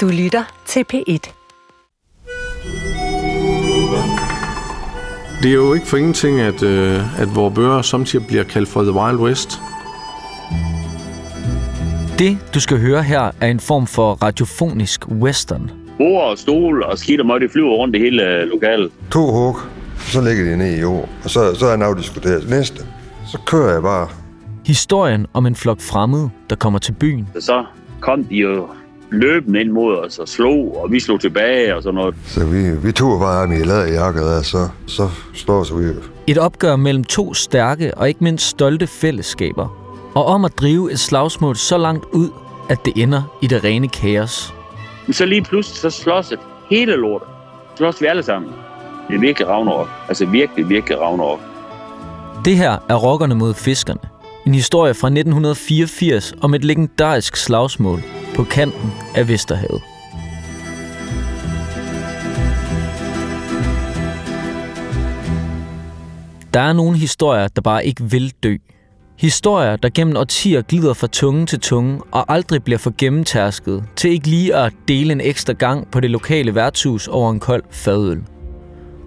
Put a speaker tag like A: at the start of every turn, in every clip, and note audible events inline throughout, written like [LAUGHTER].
A: Du lytter til P1.
B: Det er jo ikke for ingenting, at, øh, at vores bøger samtidig bliver kaldt for The Wild West.
C: Det, du skal høre her, er en form for radiofonisk western.
D: Bord og stol og skidt og møg, det flyver rundt i hele øh, lokalet.
E: To hug, så ligger de ned i jord, og så, så er den afdiskuteret. Næste, så kører jeg bare.
C: Historien om en flok fremmede, der kommer til byen.
D: Så kom de jo løbende ind mod os og slog, og vi slog tilbage og sådan noget.
E: Så vi, vi tog bare ham i læderjakker der, så, så slår vi.
C: Et opgør mellem to stærke og ikke mindst stolte fællesskaber. Og om at drive et slagsmål så langt ud, at det ender i det rene kaos.
D: Men så lige pludselig, så slås det hele lortet. Slås vi alle sammen. Det er virkelig Ragnarok. Altså virkelig, virkelig Ragnarok.
C: Det her er Rockerne mod Fiskerne. En historie fra 1984 om et legendarisk slagsmål på kanten af Vesterhavet. Der er nogle historier, der bare ikke vil dø. Historier, der gennem årtier glider fra tunge til tunge og aldrig bliver for gennemtærsket til ikke lige at dele en ekstra gang på det lokale værtshus over en kold fadøl.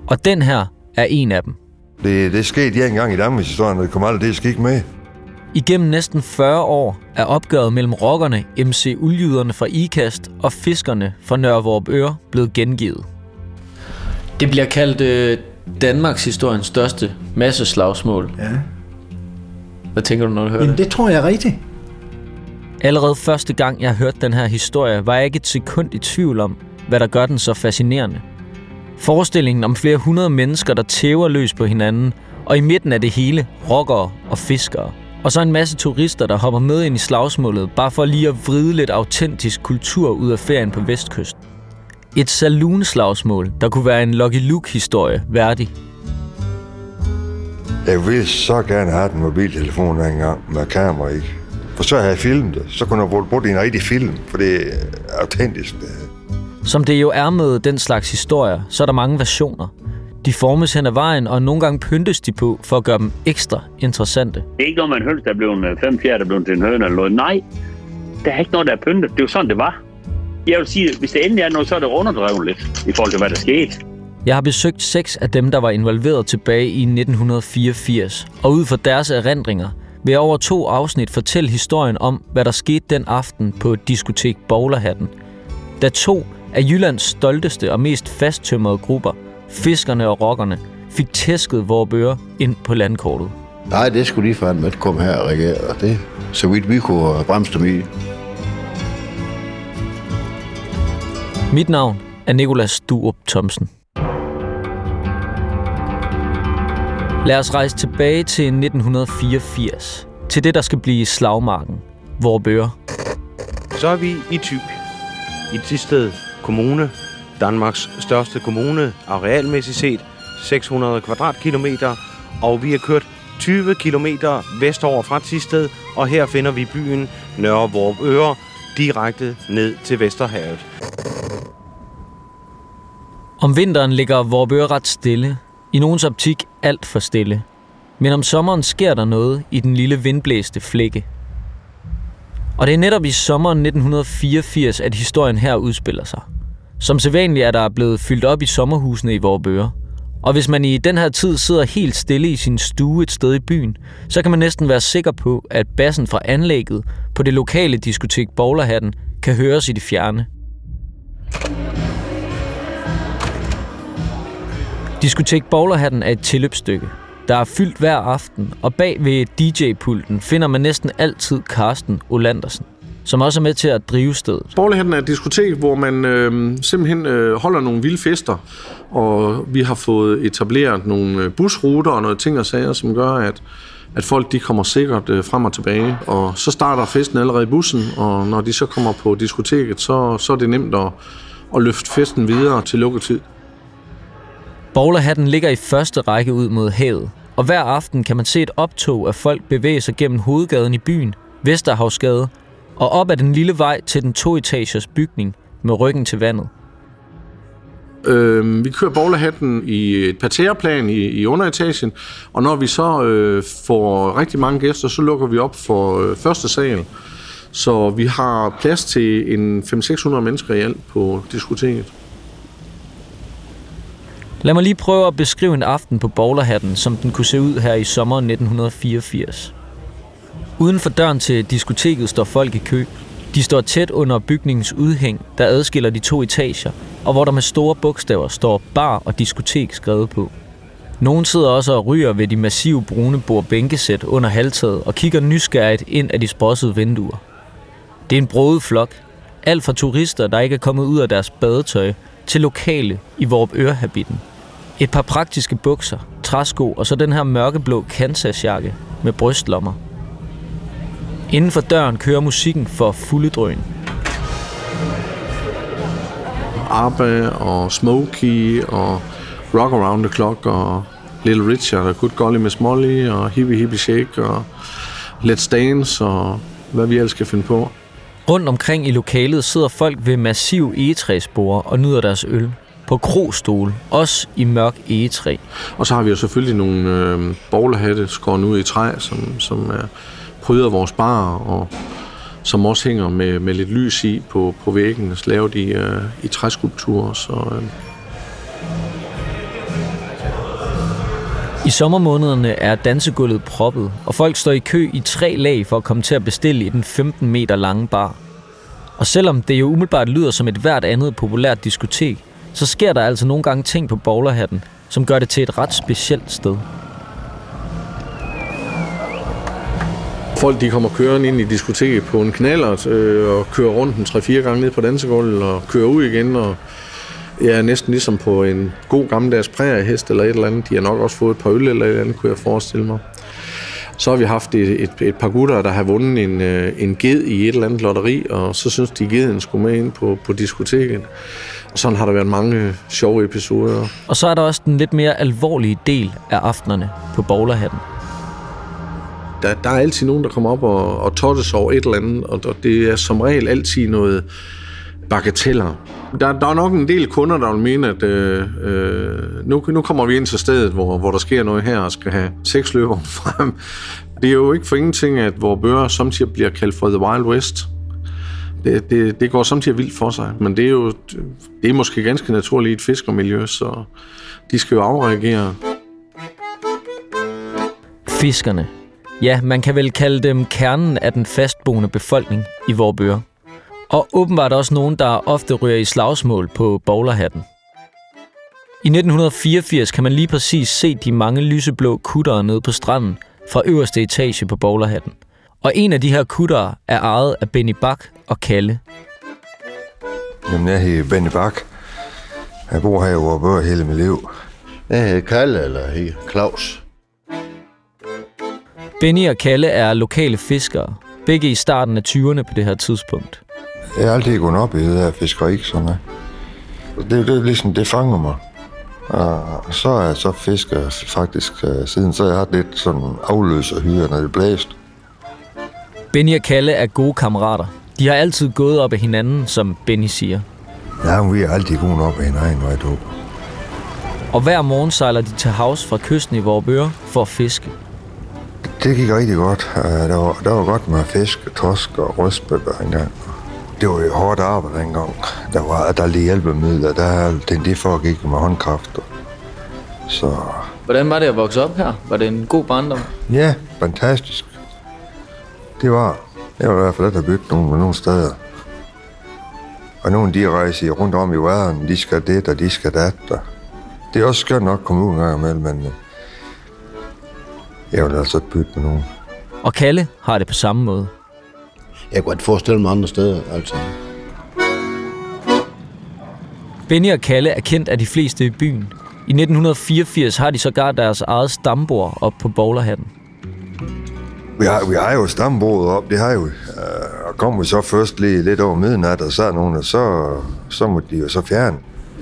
C: Og den her er en af dem.
E: Det, det skete ja engang i Danmarks historie, og det kommer aldrig det skik med.
C: Igennem næsten 40 år er opgøret mellem rockerne, MC Uldjyderne fra IKAST og fiskerne fra Nørrevorp Øre blevet gengivet. Det bliver kaldt øh, Danmarks historiens største masseslagsmål.
F: Ja.
C: Hvad tænker du, når du hører
F: Jamen,
C: det?
F: det tror jeg er rigtigt.
C: Allerede første gang, jeg hørte den her historie, var jeg ikke et sekund i tvivl om, hvad der gør den så fascinerende. Forestillingen om flere hundrede mennesker, der tæver løs på hinanden, og i midten af det hele rockere og fiskere. Og så en masse turister, der hopper med ind i slagsmålet, bare for lige at vride lidt autentisk kultur ud af ferien på Vestkysten. Et saloon-slagsmål, der kunne være en Lucky Luke-historie værdig.
E: Jeg ville så gerne have den mobiltelefon dengang med kamera i. For så havde jeg filmet det. Så kunne jeg bruge det i en rigtig film, for det er autentisk. Det.
C: Som det jo er med den slags historier, så er der mange versioner. De formes hen ad vejen, og nogle gange pyntes de på for at gøre dem ekstra interessante.
D: Det er ikke noget med en høns, der er blevet øh, fem fjerde, der er blevet til en høne eller noget. Nej, der er ikke noget, der er pyntet. Det er jo sådan, det var. Jeg vil sige, hvis det endelig er noget, så er det underdrevet lidt i forhold til, hvad der skete.
C: Jeg har besøgt seks af dem, der var involveret tilbage i 1984, og ud fra deres erindringer vil jeg over to afsnit fortælle historien om, hvad der skete den aften på diskotek Bowlerhatten. Da to af Jyllands stolteste og mest fasttømrede grupper, fiskerne og rockerne, fik tæsket vores bøger ind på landkortet.
G: Nej, det skulle lige fandme ikke komme her og regere. og Det, så vidt vi kunne bremse dem i.
C: Mit navn er Nikolas Durup Thomsen. Lad os rejse tilbage til 1984. Til det, der skal blive slagmarken. Hvor bøger.
H: Så er vi i Thy. I Tisted Kommune. Danmarks største kommune, arealmæssigt set 600 kvadratkilometer. Og vi har kørt 20 kilometer vestover fra Tisted, og her finder vi byen Nørre Vorpøre, direkte ned til Vesterhavet.
C: Om vinteren ligger Vorbøre ret stille. I nogens optik alt for stille. Men om sommeren sker der noget i den lille vindblæste flække. Og det er netop i sommeren 1984, at historien her udspiller sig. Som sædvanligt er der blevet fyldt op i sommerhusene i Vorbøre. Og hvis man i den her tid sidder helt stille i sin stue et sted i byen, så kan man næsten være sikker på, at bassen fra anlægget på det lokale diskotek Bowlerhatten kan høres i det fjerne. Diskotek Bowlerhatten er et tilløbsstykke, der er fyldt hver aften, og bag ved DJ-pulten finder man næsten altid Carsten Olandersen, som også er med til at drive stedet.
B: Borgerligheden er et diskotek, hvor man øh, simpelthen øh, holder nogle vilde fester, og vi har fået etableret nogle øh, busruter og noget ting og sager, som gør, at, at folk de kommer sikkert øh, frem og tilbage. Og så starter festen allerede i bussen, og når de så kommer på diskoteket, så, så er det nemt at, at løfte festen videre til lukketid.
C: Bowlerhatten ligger i første række ud mod havet, og hver aften kan man se et optog af folk bevæge sig gennem hovedgaden i byen, Vesterhavsgade, og op ad den lille vej til den toetagers bygning med ryggen til vandet.
B: Øh, vi kører bowlerhatten i et parterreplan i, i underetagen, og når vi så øh, får rigtig mange gæster, så lukker vi op for øh, første sal. Så vi har plads til en 500-600 mennesker i alt på diskoteket.
C: Lad mig lige prøve at beskrive en aften på bowlerhatten, som den kunne se ud her i sommeren 1984. Uden for døren til diskoteket står folk i kø. De står tæt under bygningens udhæng, der adskiller de to etager, og hvor der med store bogstaver står bar og diskotek skrevet på. Nogen sidder også og ryger ved de massive brune bordbænkesæt under halvtaget og kigger nysgerrigt ind af de sprossede vinduer. Det er en broet flok. Alt fra turister, der ikke er kommet ud af deres badetøj, til lokale i Vorp Ørehabitten. Et par praktiske bukser, træsko og så den her mørkeblå Kansas-jakke med brystlommer. Inden for døren kører musikken for fulde drøn.
B: ABBA og Smokey og Rock Around the Clock og Little Richard og Good Golly Miss Molly og Hippie Hippie Shake og Let's Dance og hvad vi ellers skal finde på.
C: Rundt omkring i lokalet sidder folk ved massiv egetræsbord og nyder deres øl. På krostol, også i mørk egetræ.
B: Og så har vi jo selvfølgelig nogle øh, bowlerhatte skåret ud i træ, som, som er pryder vores bar og som også hænger med, med lidt lys i på, på væggen, lavet i, øh, i træskulpturer. Så, øh,
C: I sommermånederne er dansegulvet proppet, og folk står i kø i tre lag for at komme til at bestille i den 15 meter lange bar. Og selvom det jo umiddelbart lyder som et hvert andet populært diskotek, så sker der altså nogle gange ting på bowlerhatten, som gør det til et ret specielt sted.
B: Folk de kommer kørende ind i diskoteket på en knallert øh, og kører rundt en 3-4 gange ned på dansegulvet og kører ud igen og ja, næsten ligesom på en god gammeldags præriehest eller et eller andet. De har nok også fået et par øl eller et eller andet, kunne jeg forestille mig. Så har vi haft et, et, et par gutter, der har vundet en, øh, en ged i et eller andet lotteri, og så synes de, at geden skulle med ind på, på diskoteket. Og sådan har der været mange sjove episoder.
C: Og så er der også den lidt mere alvorlige del af aftenerne på bowlerhatten.
B: Der, der er altid nogen, der kommer op og, og tottes over et eller andet, og det er som regel altid noget bagateller. Der, der er nok en del kunder, der vil mene, at øh, øh, nu, nu kommer vi ind til stedet, hvor, hvor der sker noget her, og skal have seks løber [LAUGHS] frem. Det er jo ikke for ingenting, at vores bøger samtidig bliver kaldt for The Wild West. Det, det, det går samtidig vildt for sig, men det er jo det er måske ganske naturligt i et fiskermiljø, så de skal jo afreagere.
C: Fiskerne. Ja, man kan vel kalde dem kernen af den fastboende befolkning i vores bøger. Og åbenbart også nogen, der ofte ryger i slagsmål på bowlerhatten. I 1984 kan man lige præcis se de mange lyseblå kuttere nede på stranden fra øverste etage på bowlerhatten. Og en af de her kuttere er ejet af Benny Bak og Kalle.
E: Jamen, jeg hedder Benny Bak. Jeg bor her i Vorupør hele mit liv.
G: Jeg hedder Kalle, eller hedder Claus.
C: Benny og Kalle er lokale fiskere, begge i starten af 20'erne på det her tidspunkt.
E: Jeg har altid gået op i det her fiskeri, sådan noget. Det, det er ligesom, det fanger mig. Og så er jeg så fisker faktisk øh, siden, så har jeg haft lidt sådan afløser hyre, når det blæst.
C: Benny og Kalle er gode kammerater. De har altid gået op af hinanden, som Benny siger.
E: Ja, men vi er altid gået op i hinanden, hvor jeg.
C: Og hver morgen sejler de til havs fra kysten i Vorupør for at fiske.
E: Det gik rigtig godt. Øh, Der var, der var godt med fisk, torsk og røstbøger engang. Det var jo hårdt arbejde dengang. Der var der lige hjælpemidler. Der, det, det foregik med håndkraft. Så
C: Hvordan var det at vokse op her? Var det en god barndom?
E: ja, fantastisk. Det var. Jeg var i hvert fald ikke bygget nogen, nogle steder. Og nogle de rejser rundt om i verden. De skal det, og de skal dat. Og det er også skønt nok at komme ud en gang imellem, men jeg vil altså ikke bytte med nogen.
C: Og Kalle har det på samme måde.
G: Jeg kunne ikke forestille mig andre steder, altså.
C: Benny og Kalle er kendt af de fleste i byen. I 1984 har de sågar deres eget stambord op på bowlerhatten.
E: Vi har, vi har jo stambordet op, det har jo. Øh, og kommer vi så først lige lidt over midnat, og så nogen, og så, så må de jo så fjerne.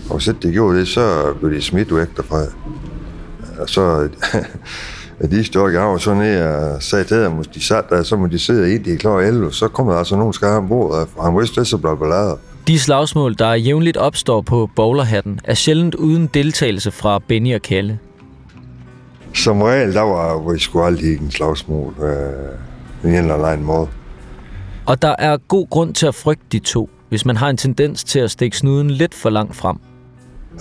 E: Og hvis ikke de gjorde det, så blev de smidt væk derfra. Og så [LAUGHS] at de stod af så ned og sagde til dem, de sad der, så må de sidde ind, de er klar 11. Så kommer der altså nogen skar om bordet, og han vidste det, så blev ballader.
C: De slagsmål, der jævnligt opstår på bowlerhatten, er sjældent uden deltagelse fra Benny og Kalle.
E: Som regel, der var vi sgu aldrig en slagsmål øh, en eller anden måde.
C: Og der er god grund til at frygte de to, hvis man har en tendens til at stikke snuden lidt for langt frem.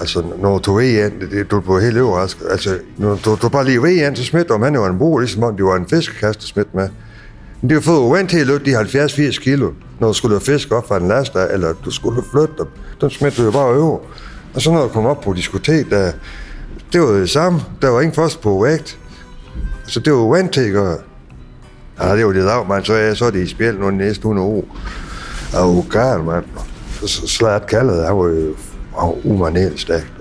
E: Altså, når du er ind, det, det, du bliver helt overrasket. Altså, når du, du bare lige ved ind, så smitter om han jo en bro, ligesom om det var en fiskekast, der smidt med. Men det har fået for til at de 70-80 kilo, når du skulle fisk op fra en last, eller du skulle flytte dem. Den smitter du jo bare over. Og så når du kom op på diskotek, der, det var det samme. Der var ingen først på vægt. Så det var vant til at gøre. Ja, det var det dag, man. Så, er, så er det i spil nu næste 100 år. Og gal, galt, mand. Så slat kaldet, han var jo umanerligt stærkt.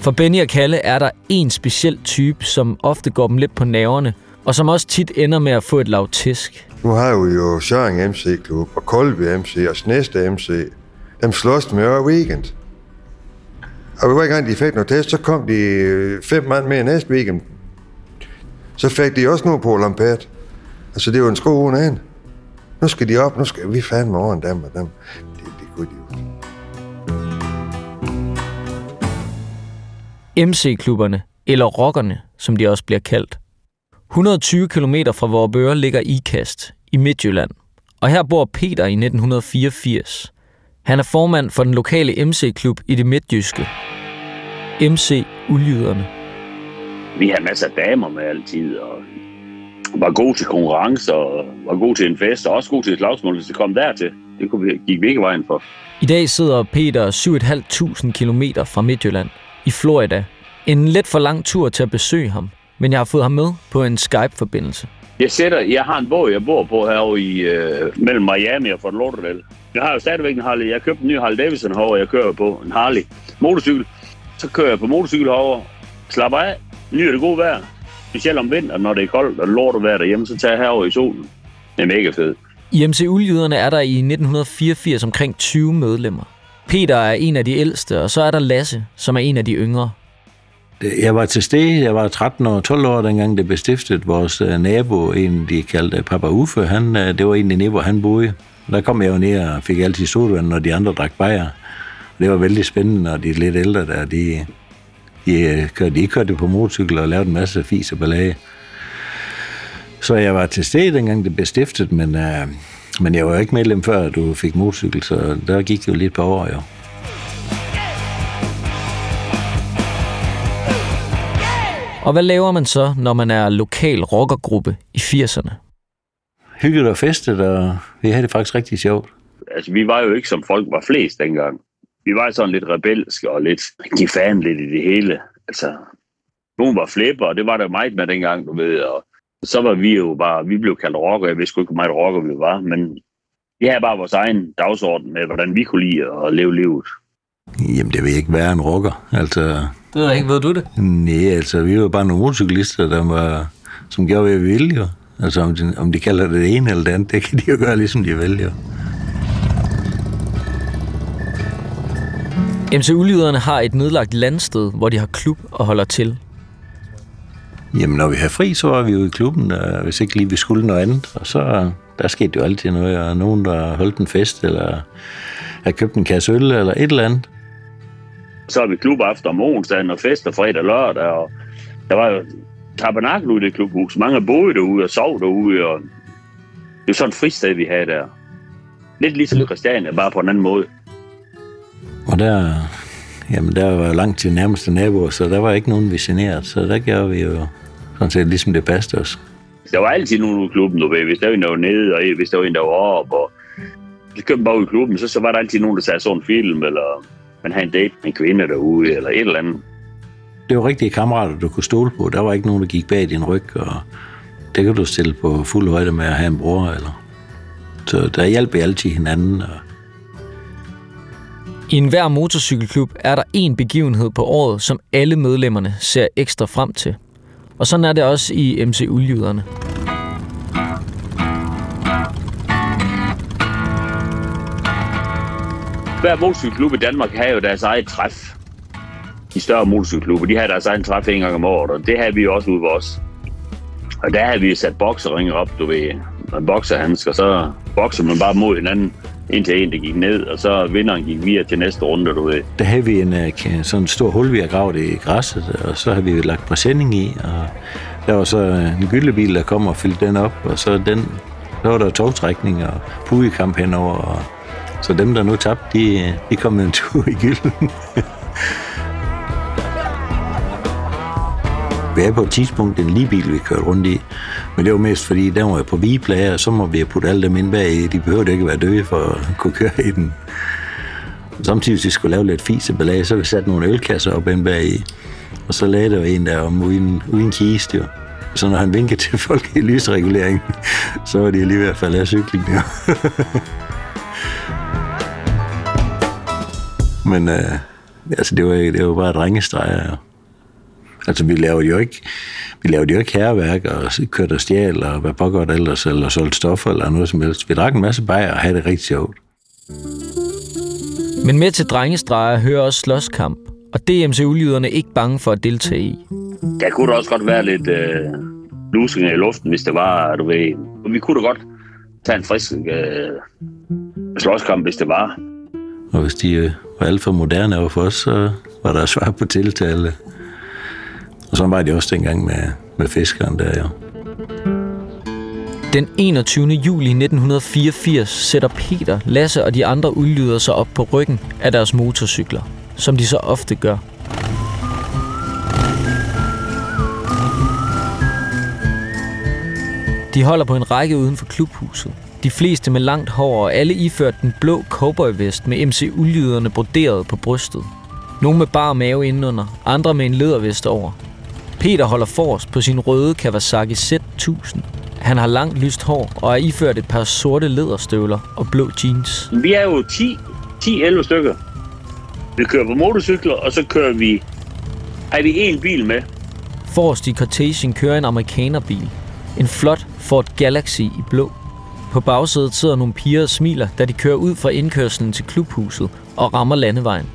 C: For Benny og Kalle er der en speciel type, som ofte går dem lidt på naverne, og som også tit ender med at få et lav tisk.
E: Nu har vi jo Søring MC Klub og Kolby MC og Snæste MC. Dem slås med hver weekend. Og hver gang de fik noget test, så kom de øh, fem mand med næste weekend. Så fik de også noget på Lampert. Altså, det var en sko uden en. Nu skal de op, nu skal vi fandme over dem og dem. Det, det kunne de
C: jo. MC-klubberne, eller rockerne, som de også bliver kaldt. 120 km fra Vorbøre ligger Ikast i Midtjylland, og her bor Peter i 1984. Han er formand for den lokale MC-klub i det midtjyske. MC Uljyderne.
D: Vi har masser af damer med altid, og var god til konkurrence, og var god til en fest, og også god til et slagsmål, hvis det kom dertil. Det kunne vi, gik vi ikke vejen for.
C: I dag sidder Peter 7.500 km fra Midtjylland i Florida. En lidt for lang tur til at besøge ham, men jeg har fået ham med på en Skype-forbindelse.
D: Jeg sætter, jeg har en båd, jeg bor på herovre i, øh, mellem Miami og Fort Lauderdale. Jeg har jo stadigvæk en Harley. Jeg købte en ny Harley Davidson herovre, jeg kører på en Harley motorcykel. Så kører jeg på motorcykel herovre, slapper af, nyder det gode vejr. Specielt om vinteren, når det er koldt og lort være derhjemme, så tager jeg herover i solen. Det er mega fedt.
C: I MC Uljyderne er der i 1984 omkring 20 medlemmer. Peter er en af de ældste, og så er der Lasse, som er en af de yngre.
A: Øh, jeg var til stede, jeg var 13 år, 12 år, dengang det blev stiftet. Vores øh, nabo, en de kaldte Papa Uffe, han, øh, det var egentlig nede, hvor han boede. Der kom jeg jo ned og fik altid sodavand, når de andre drak bajer. Det var vældig spændende, og de lidt ældre der, de, de, kørte, de kørte på motorcykel og lavede en masse fis og ballage. Så jeg var til stede, dengang det blev stiftet, men, uh, men jeg var ikke medlem før, du fik motorcykel, så der gik jo lidt på år, jo.
C: Og hvad laver man så, når man er lokal rockergruppe i 80'erne?
A: Hygget og festet, og vi havde det faktisk rigtig sjovt.
D: Altså, vi var jo ikke som folk var flest dengang. Vi var sådan lidt rebelske og lidt de fan lidt i det hele. Altså, nogen var flipper, og det var der meget med dengang, du ved. Og så var vi jo bare, vi blev kaldt rocker. Jeg vidste ikke, hvor meget rocker vi var, men vi havde bare vores egen dagsorden med, hvordan vi kunne lide at leve livet.
A: Jamen, det vil ikke være en rocker. Altså,
C: det ved jeg ikke. Ved du det?
A: Nej, altså, vi var bare nogle motorcyklister, der var, som gjorde, hvad vi ville, jo. Altså, om de, om de kalder det det ene eller det andet, det kan de jo gøre, ligesom de vil, jo.
C: MC Ulyderne har et nedlagt landsted, hvor de har klub og holder til.
A: Jamen, når vi har fri, så var vi jo i klubben, og hvis ikke lige vi skulle noget andet. Og så der skete jo altid noget, og nogen, der holdt en fest, eller har købt en kasse øl, eller et eller andet.
D: Så har vi klub aften om onsdagen, og fest og fredag og lørdag, og der var jo tabernakel ude i det klubhus. Mange boede derude og sov derude, og det er sådan et fristed, vi havde der. Lidt ligesom Christiania, bare på en anden måde.
A: Og der, jamen der var langt til nærmeste naboer, så der var ikke nogen visioneret, så der gjorde vi jo sådan set ligesom det passede os.
D: Der var altid nogen i klubben, du ved. Hvis der var en, der var nede, og hvis der var en, der var op, og så købte man bare ud i klubben, så, så var der altid nogen, der sagde sådan en film, eller man havde en date med en kvinde derude, eller et eller andet.
A: Det var rigtige kammerater, du kunne stole på. Der var ikke nogen, der gik bag din ryg, og det kan du stille på fuld højde med at have en bror, eller... Så der hjalp vi altid hinanden, og
C: i enhver motorcykelklub er der en begivenhed på året, som alle medlemmerne ser ekstra frem til. Og sådan er det også i MC Uljyderne.
D: Hver motorcykelklub i Danmark har jo deres eget træf. De større motorcykelklubber, de har deres egen træf en gang om året, og det har vi også ude hos os. Og der har vi sat bokseringer op, du ved, en bokserhandsker, så bokser man bare mod hinanden indtil en, der gik ned, og så vinderen gik videre til næste runde, du ved.
A: Der havde vi en øh, sådan en stor hul, vi har gravet i græsset, og så har vi lagt præsending i, og der var så øh, en gyldebil, der kom og fyldte den op, og så den Så var der togtrækning og pugekamp henover. Og, så dem, der nu tabte, de, øh, de kom en tur i gylden. [LAUGHS] Vi havde på et tidspunkt en lige bil, vi kørte rundt i. Men det var mest fordi, den var på vigeplager, og så må vi have puttet alle dem ind bag i. De behøvede ikke være døde for at kunne køre i den. Samtidig, hvis vi skulle lave lidt fisebelag, så vi satte nogle ølkasser op ind bag i. Og så lagde der en der om uden, uden kiste, jo. Så når han vinkede til folk i lysregulering, [LAUGHS] så var de lige ved at falde af cyklen, jo. [LAUGHS] Men øh, altså, det var, det var bare drengestreger, jo. Altså, vi lavede jo ikke, vi lavede jo ikke herværk og kørte og stjal og hvad pågård ellers, eller solgte stoffer eller noget som helst. Vi drak en masse bajer og havde det rigtig sjovt.
C: Men med til drengestreger hører også slåskamp, og det er MC-ulyderne ikke bange for at deltage i.
D: Der kunne da også godt være lidt øh, lusing i luften, hvis det var, du ved. Vi kunne da godt tage en frisk øh, slåskamp, hvis det var.
A: Og hvis de øh, var alt for moderne over for os, så var der svar på tiltale. Og sådan var det også dengang med, med fiskeren der, jo.
C: Den 21. juli 1984 sætter Peter, Lasse og de andre udlyder sig op på ryggen af deres motorcykler, som de så ofte gør. De holder på en række uden for klubhuset. De fleste med langt hår og alle iført den blå cowboyvest med MC Uldyderne broderet på brystet. Nogle med bar mave indenunder, andre med en lædervest over. Peter holder forrest på sin røde Kawasaki Z1000. Han har langt lyst hår og er iført et par sorte læderstøvler og blå jeans.
D: Vi er jo 10, 10-11 stykker. Vi kører på motorcykler, og så kører vi... Har vi en bil med?
C: Forrest i cortegen kører en amerikanerbil. En flot Ford Galaxy i blå. På bagsædet sidder nogle piger og smiler, da de kører ud fra indkørslen til klubhuset og rammer landevejen.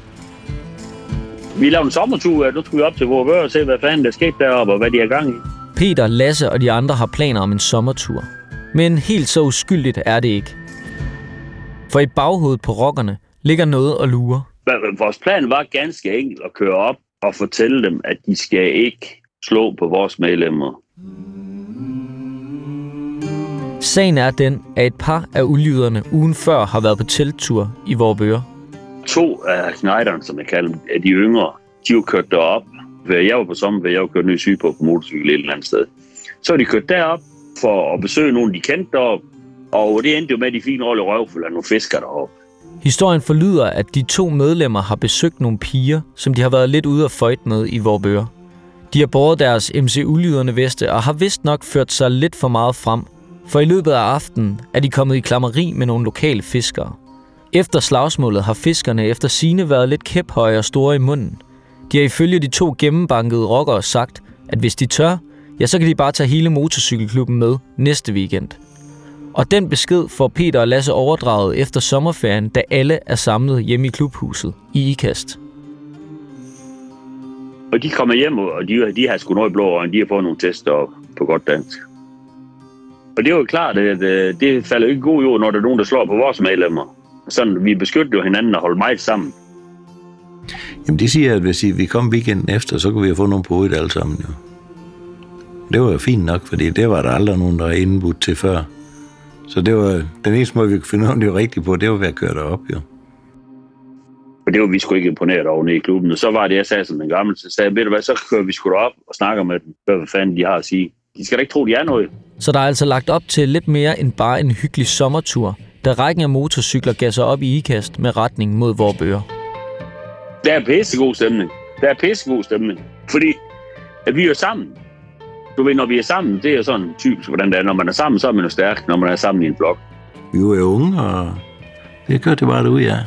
D: Vi lavede en sommertur, nu skulle vi op til Vorvør og se, hvad fanden der skete deroppe, og hvad de er gang i.
C: Peter, Lasse og de andre har planer om en sommertur. Men helt så uskyldigt er det ikke. For i baghovedet på rockerne ligger noget at lure.
D: Vores plan var ganske enkelt at køre op og fortælle dem, at de skal ikke slå på vores medlemmer.
C: Sagen er den, at et par af ulyderne ugen før har været på telttur i Vorbøre.
D: To af knejderne, som jeg kalder dem, af de yngre, de var kørt derop. Jeg var på sommerferie, jeg var kørt ned i Sygborg på motorcykel et eller andet sted. Så var de kørt derop for at besøge nogen, de kendte derop. Og det endte jo med, at de fik en rolle røvfuld af nogle fiskere derop.
C: Historien forlyder, at de to medlemmer har besøgt nogle piger, som de har været lidt ude at føjte med i Vorbøre. De har båret deres MC-ulyderne veste og har vist nok ført sig lidt for meget frem, for i løbet af aftenen er de kommet i klammeri med nogle lokale fiskere. Efter slagsmålet har fiskerne efter sine været lidt kæphøje og store i munden. De har ifølge de to gennembankede rockere sagt, at hvis de tør, ja, så kan de bare tage hele motorcykelklubben med næste weekend. Og den besked får Peter og Lasse overdraget efter sommerferien, da alle er samlet hjemme i klubhuset i IKAST.
D: Og de kommer hjem, og de, de har sgu noget i blå øjne. De har fået nogle tester på godt dansk. Og det er jo klart, at øh, det falder ikke god jord, når der er nogen, der slår på vores medlemmer. Sådan, vi beskytter jo hinanden og holder meget sammen.
A: Jamen, de siger, at hvis vi kom weekenden efter, så kunne vi have fået nogle på hovedet alle sammen, jo. Det var jo fint nok, fordi det var der aldrig nogen, der var indbudt til før. Så det var den eneste måde, vi kunne finde ud af, det var rigtigt på, det var ved at køre derop, jo.
D: Og det var vi sgu ikke imponeret over nede i klubben. Og så var det, jeg sagde som en gammel, så sagde jeg, ved du hvad, så kører vi sgu op og snakker med dem, hvad fanden de har at sige. De skal da ikke tro, de er noget.
C: Så der er altså lagt op til lidt mere end bare en hyggelig sommertur, da rækken af motorcykler gasser op i ikast med retning mod Vorbøre.
D: Der er pissegod stemning. Der er pissegod stemning. Fordi at vi er sammen. Du ved, når vi er sammen, det er sådan typisk, hvordan det er. Når man er sammen, så er man jo stærk, når man er sammen i en flok.
A: Vi var jo unge, og det gør det bare derude, ja.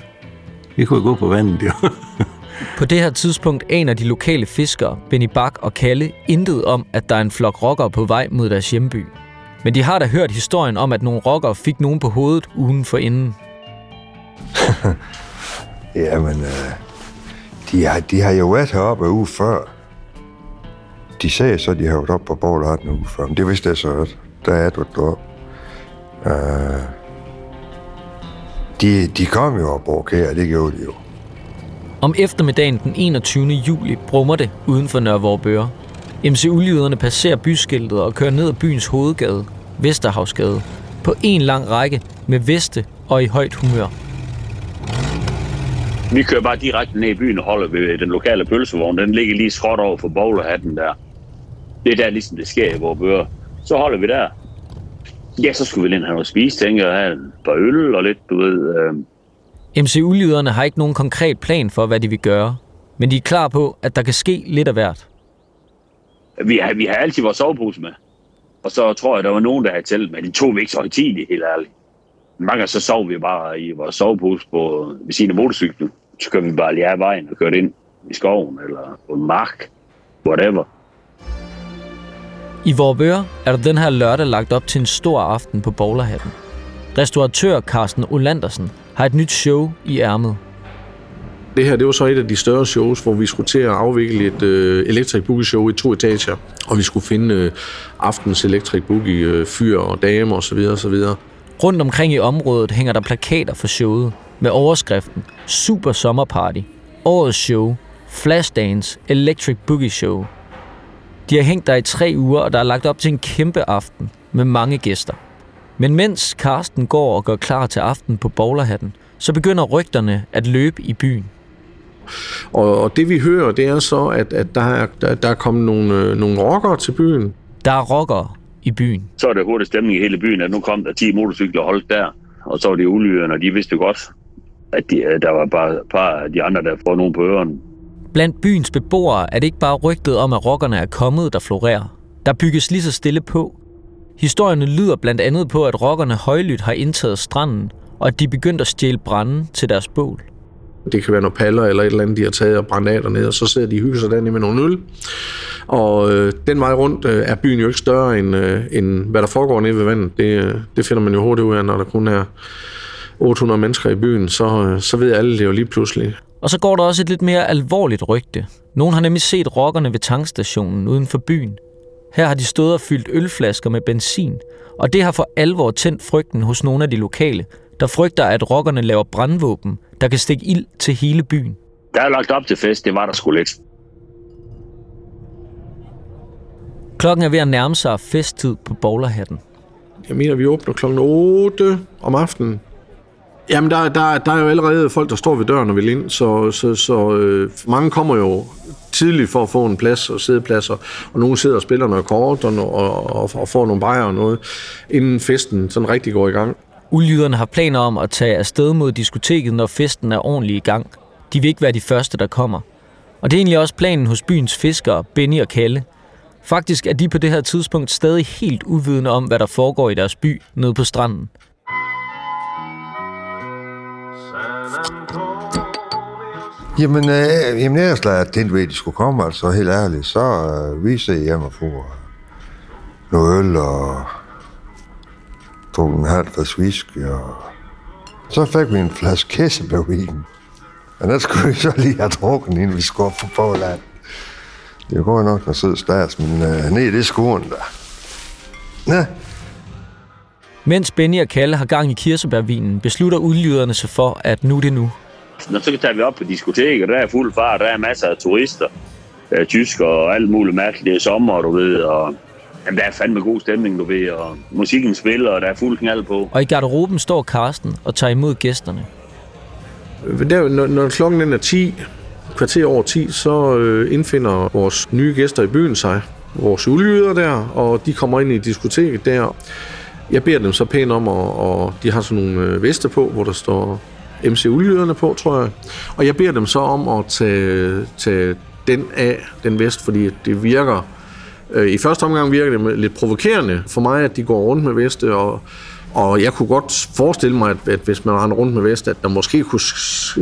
A: Vi kunne gå på vandet, jo. [LAUGHS]
C: På det her tidspunkt aner de lokale fiskere, Benny Bak og Kalle, intet om, at der er en flok rockere på vej mod deres hjemby. Men de har da hørt historien om, at nogle rockere fik nogen på hovedet ugen for inden. [LAUGHS]
E: Jamen, øh, de, har, de har jo været heroppe uge før. De sagde så, at de har været op på bordet en uge før, men det vidste jeg så også. Der er du deroppe. Øh, de, de kom jo og provokerede, det gjorde de jo.
C: Om eftermiddagen den 21. juli brummer det uden for Nørre Vorbøre. MC-ulyderne passerer byskiltet og kører ned ad byens hovedgade, Vesterhavsgade. på en lang række med veste og i højt humør.
D: Vi kører bare direkte ned i byen og holder ved den lokale pølsevogn. Den ligger lige skråt over for bowlerhatten der. Det er der ligesom det sker i vores bøger. Så holder vi der. Ja, så skulle vi lige have noget at spise, tænker jeg. Have et par øl og lidt, du ved. Øh.
C: MCU-lyderne har ikke nogen konkret plan for, hvad de vil gøre. Men de er klar på, at der kan ske lidt af hvert.
D: Vi har, vi har altid vores sovepose med. Og så tror jeg, der var nogen, der havde talt med. De tog vi ikke så højtidigt, helt ærligt. Mange gange så sov vi bare i vores sovepose på, ved siden af motorcyklen. Så kørte vi bare lige af vejen og kørte ind i skoven eller på en mark. Whatever.
C: I Vorbøre er der den her lørdag lagt op til en stor aften på Bowlerhatten. Restauratør Carsten Olandersen har et nyt show i ærmet.
B: Det her det var så et af de større shows, hvor vi skulle til at afvikle et øh, Electric Boogie show i to etager. Og vi skulle finde øh, aftens Electric Boogie øh, fyr og dame osv. osv.
C: Rundt omkring i området hænger der plakater for showet med overskriften Super Sommerparty, Årets Show, Flashdance, Electric Boogie Show. De har hængt der i tre uger, og der er lagt op til en kæmpe aften med mange gæster. Men mens Karsten går og gør klar til aften på bowlerhatten, så begynder rygterne at løbe i byen.
B: Og, og det vi hører, det er så, at, at der, er, der, der er kommet nogle, øh, nogle rockere til byen.
C: Der er rockere i byen.
D: Så er der hurtig stemning i hele byen, at nu kom der 10 motorcykler holdt der. Og så var de ulygerne, og de vidste godt, at de, der var bare et par af de andre, der får nogen på ørerne.
C: Blandt byens beboere er det ikke bare rygtet om, at rockerne er kommet, der florerer. Der bygges lige så stille på. Historierne lyder blandt andet på, at rockerne højlydt har indtaget stranden, og at de begyndt at stjæle brænde til deres bål.
B: Det kan være nogle paller eller et eller andet, de har taget og brændt af dernede, og så sidder de og hygger sig dernede med nogle øl. Og øh, den vej rundt øh, er byen jo ikke større, end, øh, end hvad der foregår nede ved vandet. Det, øh, det finder man jo hurtigt ud af, når der kun er 800 mennesker i byen, så, øh, så ved alle det jo lige pludselig.
C: Og så går der også et lidt mere alvorligt rygte. Nogen har nemlig set rockerne ved tankstationen uden for byen. Her har de stået og fyldt ølflasker med benzin, og det har for alvor tændt frygten hos nogle af de lokale, der frygter, at rockerne laver brandvåben, der kan stikke ild til hele byen.
D: Der er lagt op til fest, det var der sgu lidt.
C: Klokken er ved at nærme sig festtid på bowlerhatten.
B: Jeg mener, vi åbner klokken 8 om aftenen. Jamen, der, der, der er jo allerede folk, der står ved døren og vil ind, så, så, så øh, mange kommer jo tidligt for at få en plads og sædepladser, og nogen sidder og spiller noget kort og, og, og, og får nogle bajer og noget, inden festen sådan rigtig går i gang.
C: Uljyderne har planer om at tage afsted mod diskoteket, når festen er ordentlig i gang. De vil ikke være de første, der kommer. Og det er egentlig også planen hos byens fiskere, Benny og Kalle. Faktisk er de på det her tidspunkt stadig helt uvidende om, hvad der foregår i deres by nede på stranden.
E: Jamen, øh, jamen jeg er slet tænkt ved, at de skulle komme, altså helt ærligt. Så øh, vi ser hjem og får noget øl og tog en halv flaske whisky, og så fik vi en flaske kæssebærvin. Og den skulle vi så lige have drukket, inden vi skulle op på Poland. Det går nok noget sød stats, men øh, ned i det skoen der. Ja,
C: Mens Benny og Kalle har gang i kirsebærvinen, beslutter udlyderne sig for, at nu er det nu.
D: Når så tager vi op på diskoteket, der er fuld fart, der er masser af turister, øh, tysker og alt muligt mærkeligt. Det er sommer, du ved, og jamen, der er fandme god stemning, du ved, og musikken spiller, og der er fuld knald på.
C: Og i garderoben står Karsten og tager imod gæsterne.
B: Øh, Der, når, når klokken den er 10, kvarter over 10, så øh, indfinder vores nye gæster i byen sig. Vores ulyder der, og de kommer ind i diskoteket der. Jeg beder dem så pænt om, og, og de har sådan nogle øh, veste på, hvor der står MC Uldyderne på, tror jeg. Og jeg beder dem så om at tage, tage den af, den vest, fordi det virker... Øh, I første omgang virker det lidt provokerende for mig, at de går rundt med veste, og, og jeg kunne godt forestille mig, at, at hvis man render rundt med vest, at der måske kunne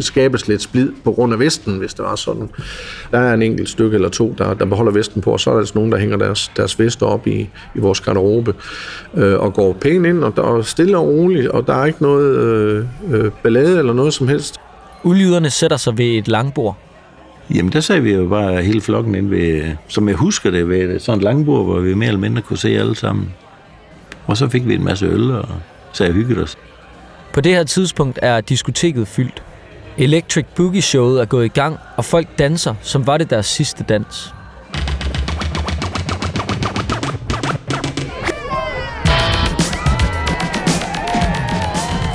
B: skabes lidt splid på grund af vesten, hvis det var sådan. Der er en enkelt stykke eller to, der, der beholder vesten på, og så er der altså nogen, der hænger deres, deres vester op i, i vores garderobe øh, og går pænt ind, og der er stille og roligt, og der er ikke noget øh, øh, ballade eller noget som helst.
C: Udlyderne sætter sig ved et langbord.
A: Jamen, der sagde vi jo bare hele flokken ind ved, som jeg husker det, ved sådan et langbord, hvor vi mere eller mindre kunne se alle sammen. Og så fik vi en masse øl, og så jeg hyggede os.
C: På det her tidspunkt er diskoteket fyldt. Electric Boogie Showet er gået i gang, og folk danser, som var det deres sidste dans.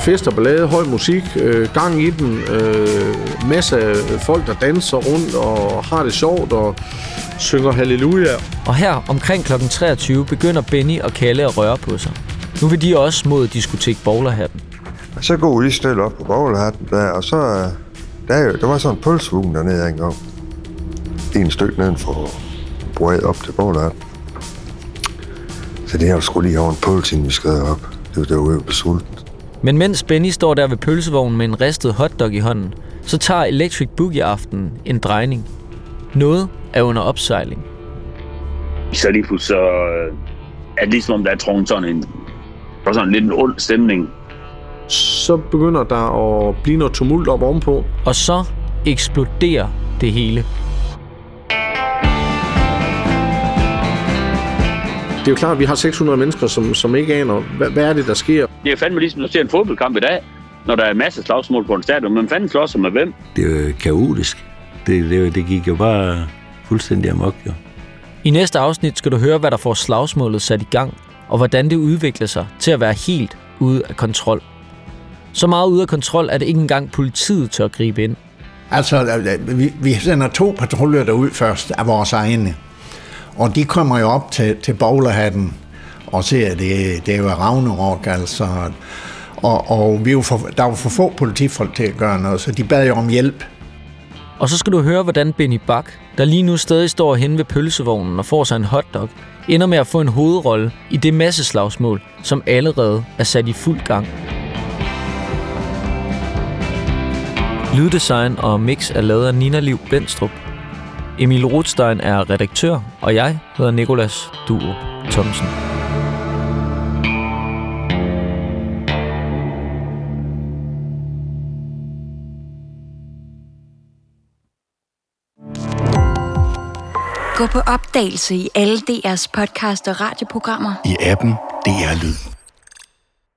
B: Fest og ballade, høj musik, øh, gang i den, øh, masser af folk, der danser rundt og har det sjovt og synger halleluja.
C: Og her omkring kl. 23 begynder Benny og Kalle at røre på sig. Nu vil de også mod diskotek Bowlerhatten.
E: Og så går vi lige stille op på bowlerhatten der, og så... øh, Der, er jo- der var sådan en pølsevogn dernede engang. En stykke neden for brød op til bowlerhatten. Så det er jo sgu lige over en pølse, inden vi skal op. Det var det var jo sulten.
C: Men mens Benny står der ved pølsevognen med en ristet hotdog i hånden, så tager Electric Boogie aften en drejning. Noget er under opsejling.
D: Så lige pludselig så øh, er det ligesom om, der er trukket sådan en, er sådan lidt en ond stemning.
B: Så begynder der at blive noget tumult op ovenpå.
C: Og så eksploderer det hele.
B: Det er jo klart, at vi har 600 mennesker, som, som ikke aner, hvad, hvad er det, der sker.
D: Det er fandme ligesom at se en fodboldkamp i dag, når der er masser af slagsmål på en stadion. Men fanden slår sig med hvem?
A: Det er jo kaotisk. Det, det, det gik jo bare fuldstændig amok, jo.
C: I næste afsnit skal du høre, hvad der får slagsmålet sat i gang, og hvordan det udvikler sig til at være helt ude af kontrol. Så meget ude af kontrol, at ikke engang politiet tør gribe ind.
F: Altså, øh, vi, vi sender to patruljer derud først af vores egne. Og de kommer jo op til, til bowlerhatten og ser, at det, det er jo Ragnarok, altså. Og, og vi er jo for, der var for få politifolk til at gøre noget, så de bad jo om hjælp.
C: Og så skal du høre, hvordan Benny Bak, der lige nu stadig står hen ved pølsevognen og får sig en hotdog, ender med at få en hovedrolle i det masseslagsmål, som allerede er sat i fuld gang. Lyddesign og mix er lavet af Nina Liv Benstrup. Emil Rothstein er redaktør, og jeg hedder Nikolas Duo Thomsen.
I: Gå på opdagelse i alle DR's podcast og radioprogrammer.
J: I appen DR Lyd.